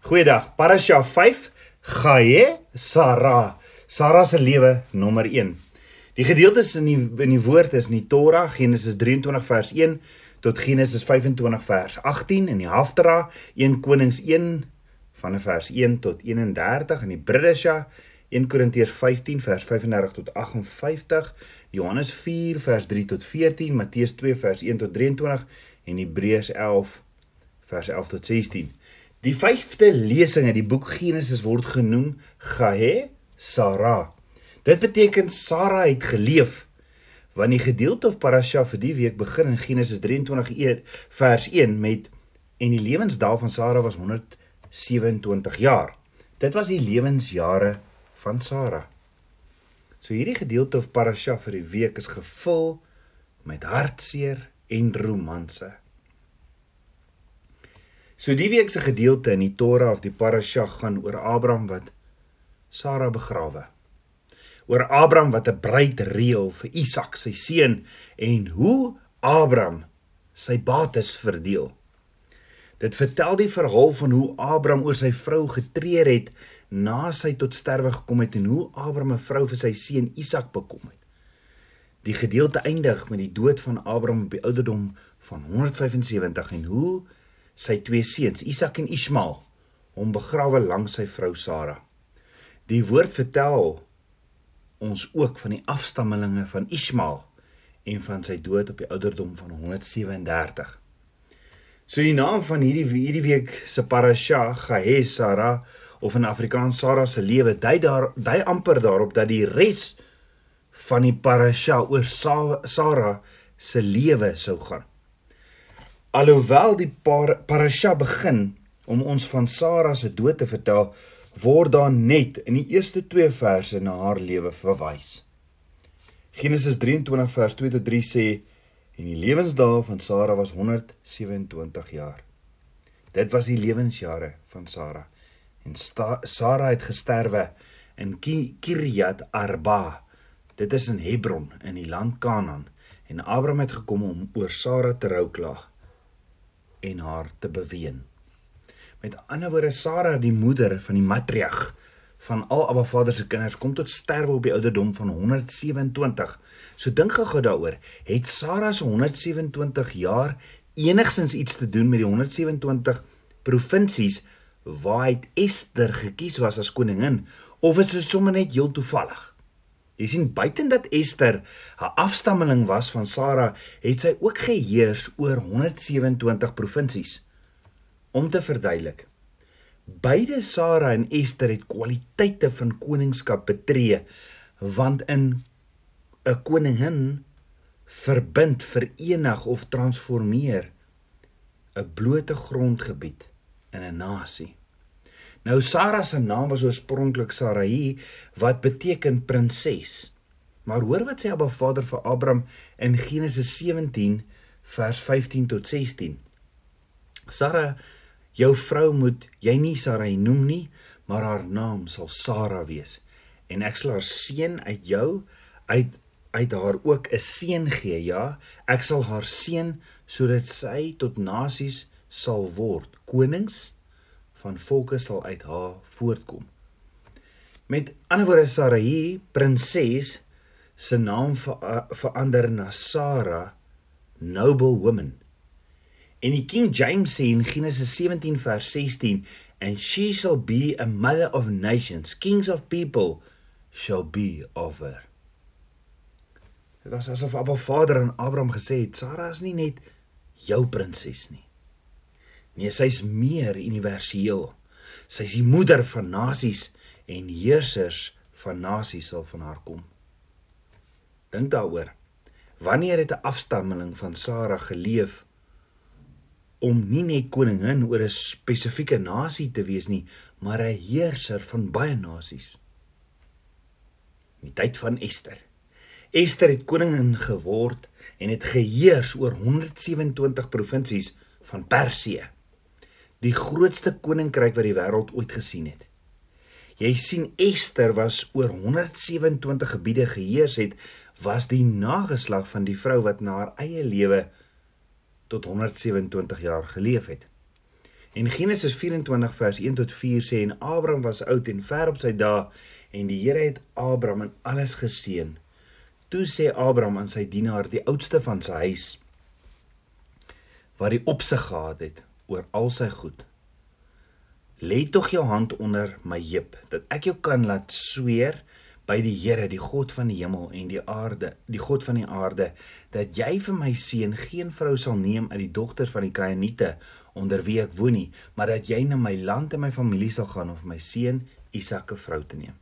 Goeiedag. Parasha 5 Gae Sara. Sara se lewe nommer 1. Die gedeeltes in die in die woord is in die Torah Genesis 23 vers 1 tot Genesis 25 vers 18 in die Haftara 1 Konings 1 van vers 1 tot 31 in die Bridesha 1 Korintiërs 15 vers 35 tot 58 Johannes 4 vers 3 tot 14 Matteus 2 vers 1 tot 23 en Hebreërs 11 vers 11 tot 16 Die vyfde lesing in die boek Genesis word genoem Gahe Sara. Dit beteken Sara het geleef. Want die gedeelte of parasha vir die week begin in Genesis 23 e, vers 1 met en die lewensdae van Sara was 127 jaar. Dit was die lewensjare van Sara. So hierdie gedeelte of parasha vir die week is gevul met hartseer en romanse. So die week se gedeelte in die Torah of die Parasha gaan oor Abraham wat Sara begrawe. Oor Abraham wat 'n bruid reël vir Isak sy seun en hoe Abraham sy bates verdeel. Dit vertel die verhaal van hoe Abraham oor sy vrou getreur het na sy tot sterwe gekom het en hoe Abraham 'n vrou vir sy seun Isak bekom het. Die gedeelte eindig met die dood van Abraham op die ouderdom van 175 en hoe sy twee seuns, Isak en Ismael, hom begrawe langs sy vrou Sara. Die woord vertel ons ook van die afstammelinge van Ismael en van sy dood op die ouderdom van 137. So die naam van hierdie hierdie week se parasha, Gahe Sara of in Afrikaans Sara se lewe, dui daar dui amper daarop dat die res van die parasha oor Sara se lewe sou gaan. Alhoewel die par parasha begin om ons van Sara se dood te vertel, word daar net in die eerste 2 verse na haar lewe verwys. Genesis 23 vers 2 tot 3 sê en die lewensdae van Sara was 127 jaar. Dit was die lewensjare van Sara. En Sta Sara het gesterwe in Kiryat Arba. Dit is in Hebron in die land Kanaan en Abraham het gekom om oor Sara te rou klaag en haar te beween. Met ander woorde Sara, die moeder van die matriarg van al Abba Vader se kinders, kom tot sterwe op die ouderdom van 127. So dink gou daaroor, het Sara se 127 jaar enigsins iets te doen met die 127 provinsies waar hy Ester gekies was as koningin of is dit sommer net heel toevallig? Jy sien buiten dat Ester 'n afstammeling was van Sara, het sy ook geheers oor 127 provinsies. Om te verduidelik. Beide Sara en Ester het kwaliteite van koningskap betree, want in 'n koningin verbind, verenig of transformeer 'n blote grondgebied in 'n nasie. Nou Sara se naam was oorspronklik Sarai wat beteken prinses. Maar hoor wat sê Abba Vader vir Abraham in Genesis 17 vers 15 tot 16. Sara, jou vrou moet jy nie Sarai noem nie, maar haar naam sal Sara wees en ek sal haar seun uit jou uit uit haar ook 'n seun gee, ja, ek sal haar seun sodat sy tot nasies sal word, konings van volke sal uit haar voortkom. Met ander woorde Sarai, prinses, se naam ver, verander na Sara, noble woman. En die King James sê in Genesis 17 vers 16, and she shall be a mother of nations, kings of people shall be of her. Dit was asof Abba Vader aan Abraham gesê het, Sara is nie net jou prinses nie. Nee, sy's meer universeel. Sy's die moeder van nasies en heersers van nasies sal van haar kom. Dink daaroor. Wanneer het 'n afstammeling van Sara geleef om nie net koningin oor 'n spesifieke nasie te wees nie, maar 'n heerser van baie nasies? In die tyd van Ester. Ester het koningin geword en het geheers oor 127 provinsies van Persië die grootste koninkryk wat die wêreld ooit gesien het. Jy sien Ester was oor 127 gebiede geheers het, was die nageslag van die vrou wat na haar eie lewe tot 127 jaar geleef het. En Genesis 24 vers 1 tot 4 sê en Abraham was oud en ver op sy dae en die Here het Abraham in alles geseën. Toe sê Abraham aan sy dienaar, die oudste van sy huis, wat die opsig gehad het oor al sy goed. Lê tog jou hand onder my heup dat ek jou kan laat sweer by die Here, die God van die hemel en die aarde, die God van die aarde, dat jy vir my seun geen vrou sal neem uit die dogters van die Kainiete onder wie ek woon nie, maar dat jy na my land en my familie sal gaan om vir my seun Isak 'n vrou te neem.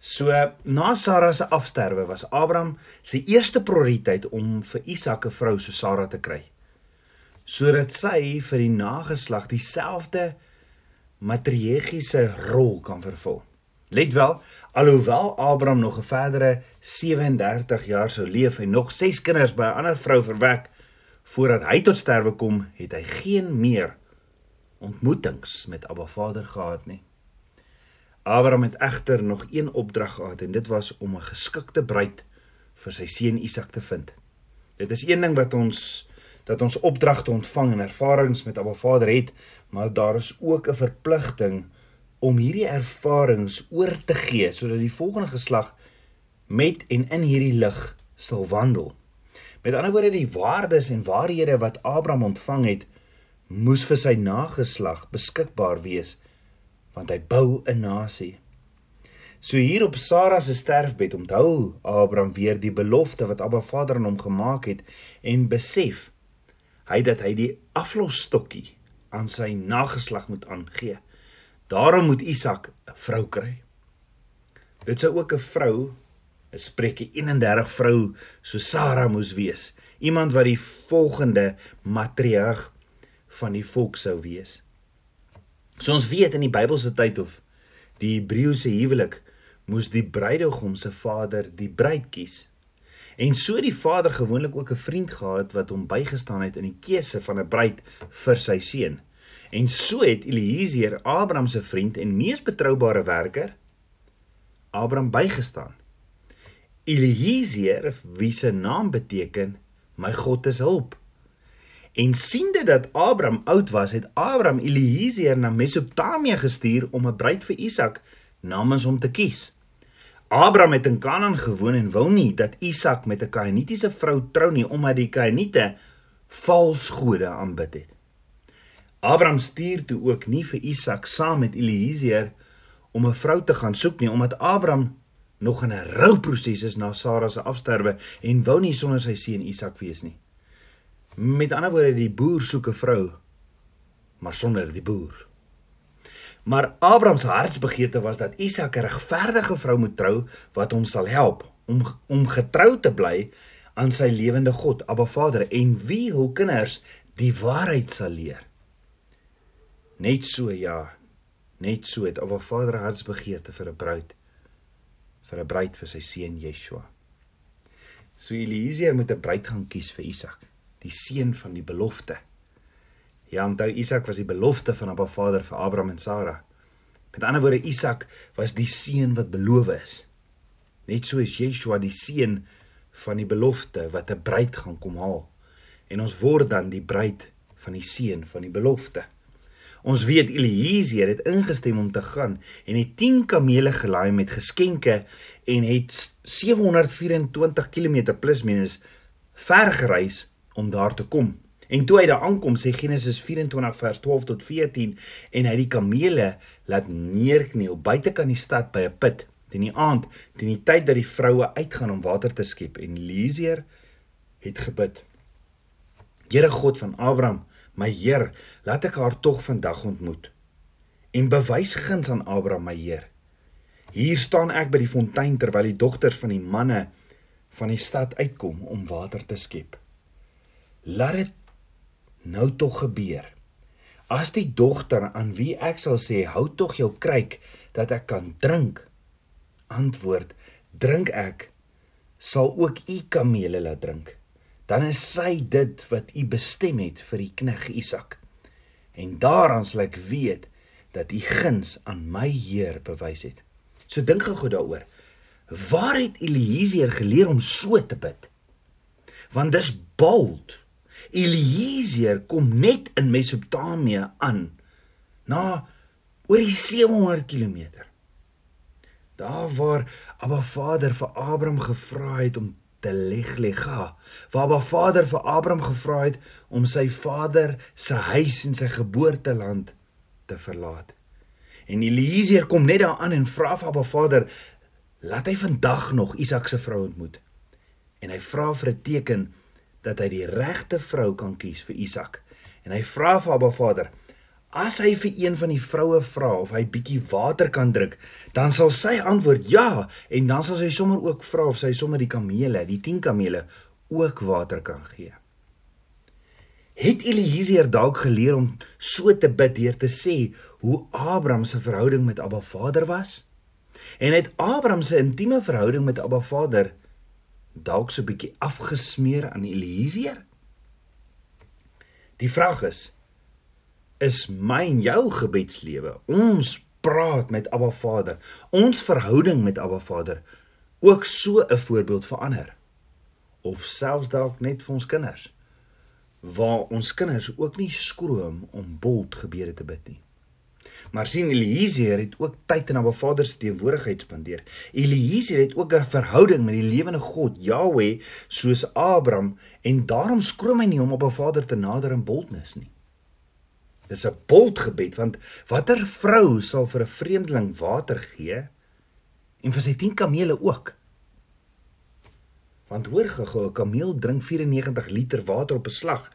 So na Sara se afsterwe was Abraham se eerste prioriteit om vir Isak 'n vrou so Sara te kry. Sodat sy vir die nageslag dieselfde matriargiese rol kan vervul. Let wel, alhoewel Abraham nog 'n verdere 37 jaar sou leef en nog 6 kinders by 'n ander vrou verwek voordat hy tot sterwe kom, het hy geen meer ontmoetings met Abba Vader gehad nie. Abraham het egter nog een opdrag gehad en dit was om 'n geskikte bruid vir sy seun Isak te vind. Dit is een ding wat ons dat ons opdragte ontvang en ervarings met Abba Vader het, maar daar is ook 'n verpligting om hierdie ervarings oor te gee sodat die volgende geslag met en in hierdie lig sal wandel. Met ander woorde die waardes en waarhede wat Abraham ontvang het, moes vir sy nageslag beskikbaar wees want hy bou 'n nasie. So hier op Sara se sterfbed onthou Abraham weer die belofte wat Abba Vader aan hom gemaak het en besef hy dat hy die aflosstokkie aan sy nageslag moet aangee. Daarom moet Isak 'n vrou kry. Dit sou ook 'n vrou, 'n Spreuke 31 vrou so Sara moes wees, iemand wat die volgende matriarg van die volk sou wees. So ons weet in die Bybelse tyd of die Hebreëse huwelik moes die bruidegom se vader die bruid kies. En so die vader gewoonlik ook 'n vriend gehad wat hom bygestaan het in die keuse van 'n bruid vir sy seun. En so het Eliezer, Abraham se vriend en mees betroubare werker, Abraham bygestaan. Eliezer, wie se naam beteken my God is hulp. En siende dat Abraham oud was, het Abraham Eliezer na Mesopotamië gestuur om 'n bruid vir Isak namens hom te kies. Abraham het in Kanaan gewoon en wou nie dat Isak met 'n Kainitiese vrou trou nie omdat die Kainiete vals gode aanbid het. Abraham stuur toe ook nie vir Isak saam met Eliezer om 'n vrou te gaan soek nie omdat Abraham nog in 'n rouproses is na Sara se afsterwe en wou nie sonder sy seun Isak wees nie. Met ander woorde, die boer soek 'n vrou maar sonder die boer. Maar Abraham se hartsbegeerte was dat Isak 'n regverdige vrou moet trou wat hom sal help om om getrou te bly aan sy lewende God, Abba Vader en wie hul kinders die waarheid sal leer. Net so ja. Net so het Abba Vader hartsbegeerte vir 'n bruid vir 'n bruid vir sy seun Yeshua. So Eliezer moet 'n bruid gaan kies vir Isak, die seun van die belofte. Ja, onthou Isak was die belofte van Abba Vader vir Abraham en Sara. Met ander woorde Isak was die seun wat beloof is. Net so is Yeshua die seun van die belofte wat 'n bruid gaan kom haal. En ons word dan die bruid van die seun van die belofte. Ons weet Eliezer het ingestem om te gaan en het 10 kamele gelaai met geskenke en het 724 km plus minus ver gereis om daar te kom. En toe hy daar aankom, sê Genesis 24 vers 12 tot 14 en hy die kamele laat neerkniel buitekant die stad by 'n put teen die aand, teen die tyd dat die vroue uitgaan om water te skep en Eliezer het gebid. Here God van Abraham, My Heer, laat ek haar tog vandag ontmoet. En bewys guns aan Abraham, my Heer. Hier staan ek by die fontein terwyl die dogters van die manne van die stad uitkom om water te skep. Laat dit nou tog gebeur. As die dogter aan wie ek sal sê, hou tog jou kruik dat ek kan drink, antwoord, drink ek, sal ook u kamele laat drink dan is sy dit wat u bestem het vir die knegg Isak. En daaraan sal ek weet dat u guns aan my Heer bewys het. So dink gou daaroor. Waar het Eliezer geleer om so te bid? Want dis bold. Eliezer kom net in Mesopotamië aan na oor die 700 km. Daar waar Abba Vader vir Abraham gevra het om te leg lega, waar Abba Vader vir Abraham gevra het om sy vader se huis en sy geboorteland te verlaat. En Eliezer kom net daar aan en vra vir Abba Vader, laat hy vandag nog Isak se vrou ontmoet. En hy vra vir 'n teken dat hy die regte vrou kan kies vir Isak. En hy vra vir Abba Vader, as hy vir een van die vroue vra of hy bietjie water kan drink, dan sal sy antwoord ja en dan sal sy sommer ook vra of sy sommer die kamele, die 10 kamele ook water kan gee. Het Eliezer dalk geleer om so te bid deur te sê hoe Abraham se verhouding met Abba Vader was? En het Abraham se intieme verhouding met Abba Vader dalk so 'n bietjie afgesmeer aan Eliezer? Die vraag is: is my en jou gebedslewe, ons praat met Abba Vader, ons verhouding met Abba Vader ook so 'n voorbeeld vir ander? Of selfs dalk net vir ons kinders? Waar ons kinders ook nie skroom om bold gebede te bid nie. Maar sien Eliezer het ook tyd in Abba Vader se teenwoordigheid spandeer. Eliezer het ook 'n verhouding met die lewende God, Jahweh, soos Abraham en daarom skroom hy nie om Abba Vader te nader in boldness nie. Dis 'n bold gebed want watter vrou sal vir 'n vreemdeling water gee en vir sy 10 kamele ook? Want hoor gou, 'n kameel drink 94 liter water op 'n slag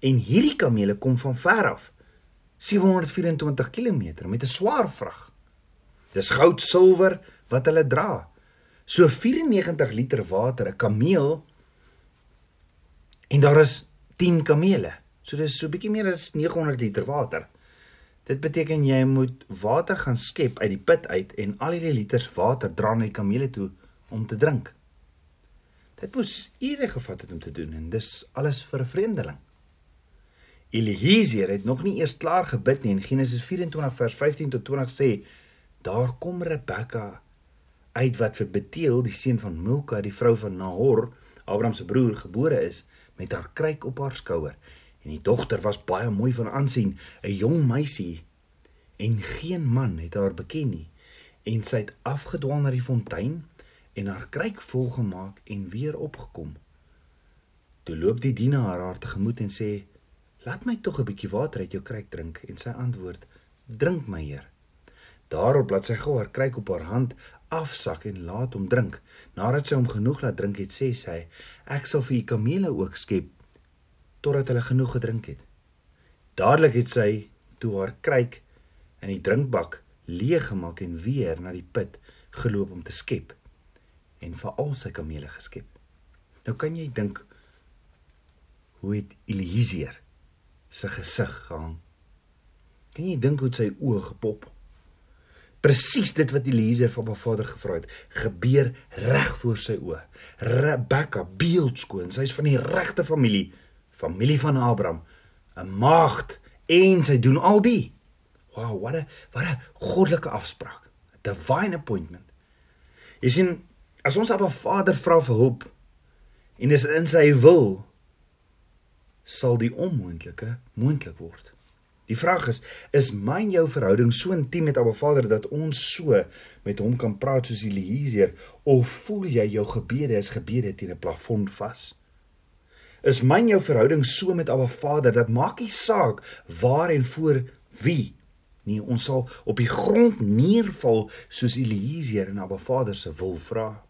en hierdie kamele kom van ver af. 724 km met 'n swaar vrag. Dis goud, silwer wat hulle dra. So 94 liter water, 'n kameel en daar is 10 kamele. So dis so bietjie meer as 900 liter water. Dit beteken jy moet water gaan skep uit die put uit en al hierdie liters water dra na die kamele toe om te drink. Dit moes ure gevat het om te doen en dis alles vir 'n vreemdeling. Eliezer het nog nie eers klaar gebid nie en Genesis 24 vers 15 tot 20 sê daar kom Rebekka uit wat vir Beteel die seun van Milka die vrou van Nahor Abraham se broer gebore is met haar kruik op haar skouer. En die dogter was baie mooi van aansien 'n jong meisie en geen man het haar beken nie. En sy het afgedwaal na die fontein en haar kruik vol gemaak en weer opgekom. Toe loop die dienaar haar tegemoet en sê Laat my tog 'n bietjie water uit jou kruik drink en sy antwoord: Drink my heer. Daarop laat sy gou haar kruik op haar hand afsak en laat hom drink. Nadat sy hom genoeg laat drink het, sê sy: Ek sal vir u kamele ook skep totdat hulle genoeg gedrink het. Dadelik het sy toe haar kruik in die drinkbak leeg gemaak en weer na die put geloop om te skep en vir al sy kamele geskep. Nou kan jy dink hoe het Eliezer se gesig gehang. Kan jy dink hoe sy oë gepop? Presies dit wat Eliezer van haar vader gevra het, gebeur reg voor sy oë. Rebekka, beeldskoon, sy's van die regte familie, familie van Abraham, 'n maagd en sy doen al die. Wow, wat 'n wat 'n goddelike afspraak. Divine appointment. Jy sien, as ons op 'n Vader vra vir hulp en is in sy wil, sal die onmoontlike moontlik word. Die vraag is, is my en jou verhouding so intiem met Abba Vader dat ons so met hom kan praat soos Eliezer of voel jy jou gebede is gebede teen 'n plafon vas? Is my en jou verhouding so met Abba Vader dat maak nie saak waar en voor wie nie ons sal op die grond neerval soos Eliezer en Abba Vader se wil vra.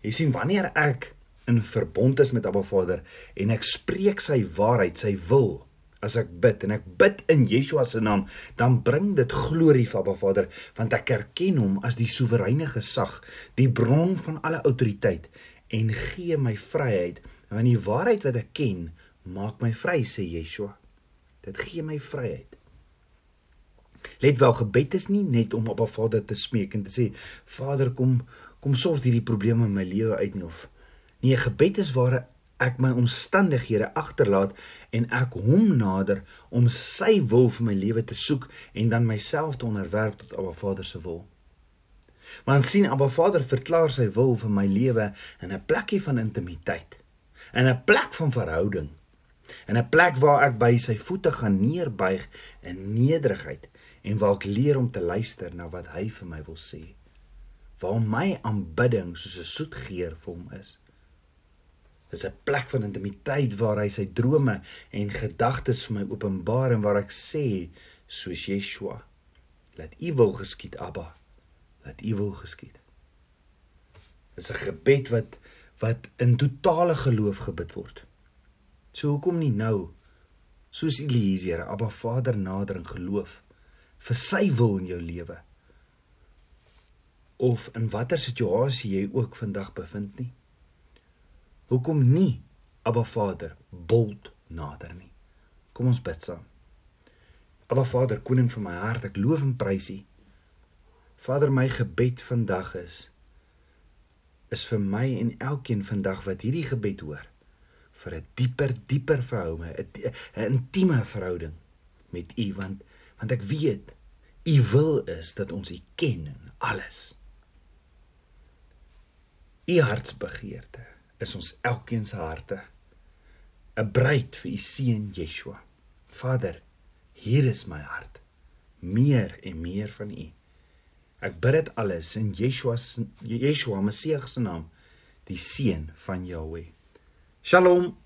Jy sien wanneer ek in verbond is met Abba Vader en ek spreek sy waarheid, sy wil as ek bid en ek bid in Yeshua se naam, dan bring dit glorie vir Abba Vader want ek erken hom as die soewereine gesag, die bron van alle autoriteit en gee my vryheid want die waarheid wat ek ken maak my vry sê Yeshua. Dit gee my vryheid. Let wel gebed is nie net om op 'n Vader te smeek en te sê Vader kom kom sorg hierdie probleme in my lewe uit nie of Nee, gebed is waar ek my omstandighede agterlaat en ek hom nader om sy wil vir my lewe te soek en dan myself te onderwerp tot Abba Vader se wil. Want sien Abba Vader verklaar sy wil vir my lewe in 'n plekkie van intimiteit, in 'n plek van verhouding, in 'n plek waar ek by sy voete gaan neerbuig in nederigheid en waar ek leer om te luister na wat hy vir my wil sê. Waar my aanbidding soos 'n soet geur vir hom is. Dis 'n plek van intimiteit waar hy sy drome en gedagtes vir my openbaar en waar ek sê soos Yeshua, laat U wil geskied, Abba. Laat U wil geskied. Dis 'n gebed wat wat in totale geloof gebid word. So hoekom nie nou soos Eliezer, Abba Vader nader in geloof vir sy wil in jou lewe? Of in watter situasie jy ook vandag bevind nie? Hoekom nie Abba Vader bold nader nie? Kom ons bid saam. Abba Vader, koning van my hart, ek loof en prys U. Vader, my gebed vandag is is vir my en elkeen vandag wat hierdie gebed hoor vir 'n dieper, dieper verhouding, 'n intieme verhouding met U want want ek weet U wil is dat ons U ken in alles. U hartsbegeerte is ons elkeen se harte 'n bruid vir u seun Yeshua. Vader, hier is my hart. Meer en meer van u. Ek bid dit alles in Yeshua se Yeshua Messie se naam, die seun van Jahweh. Shalom.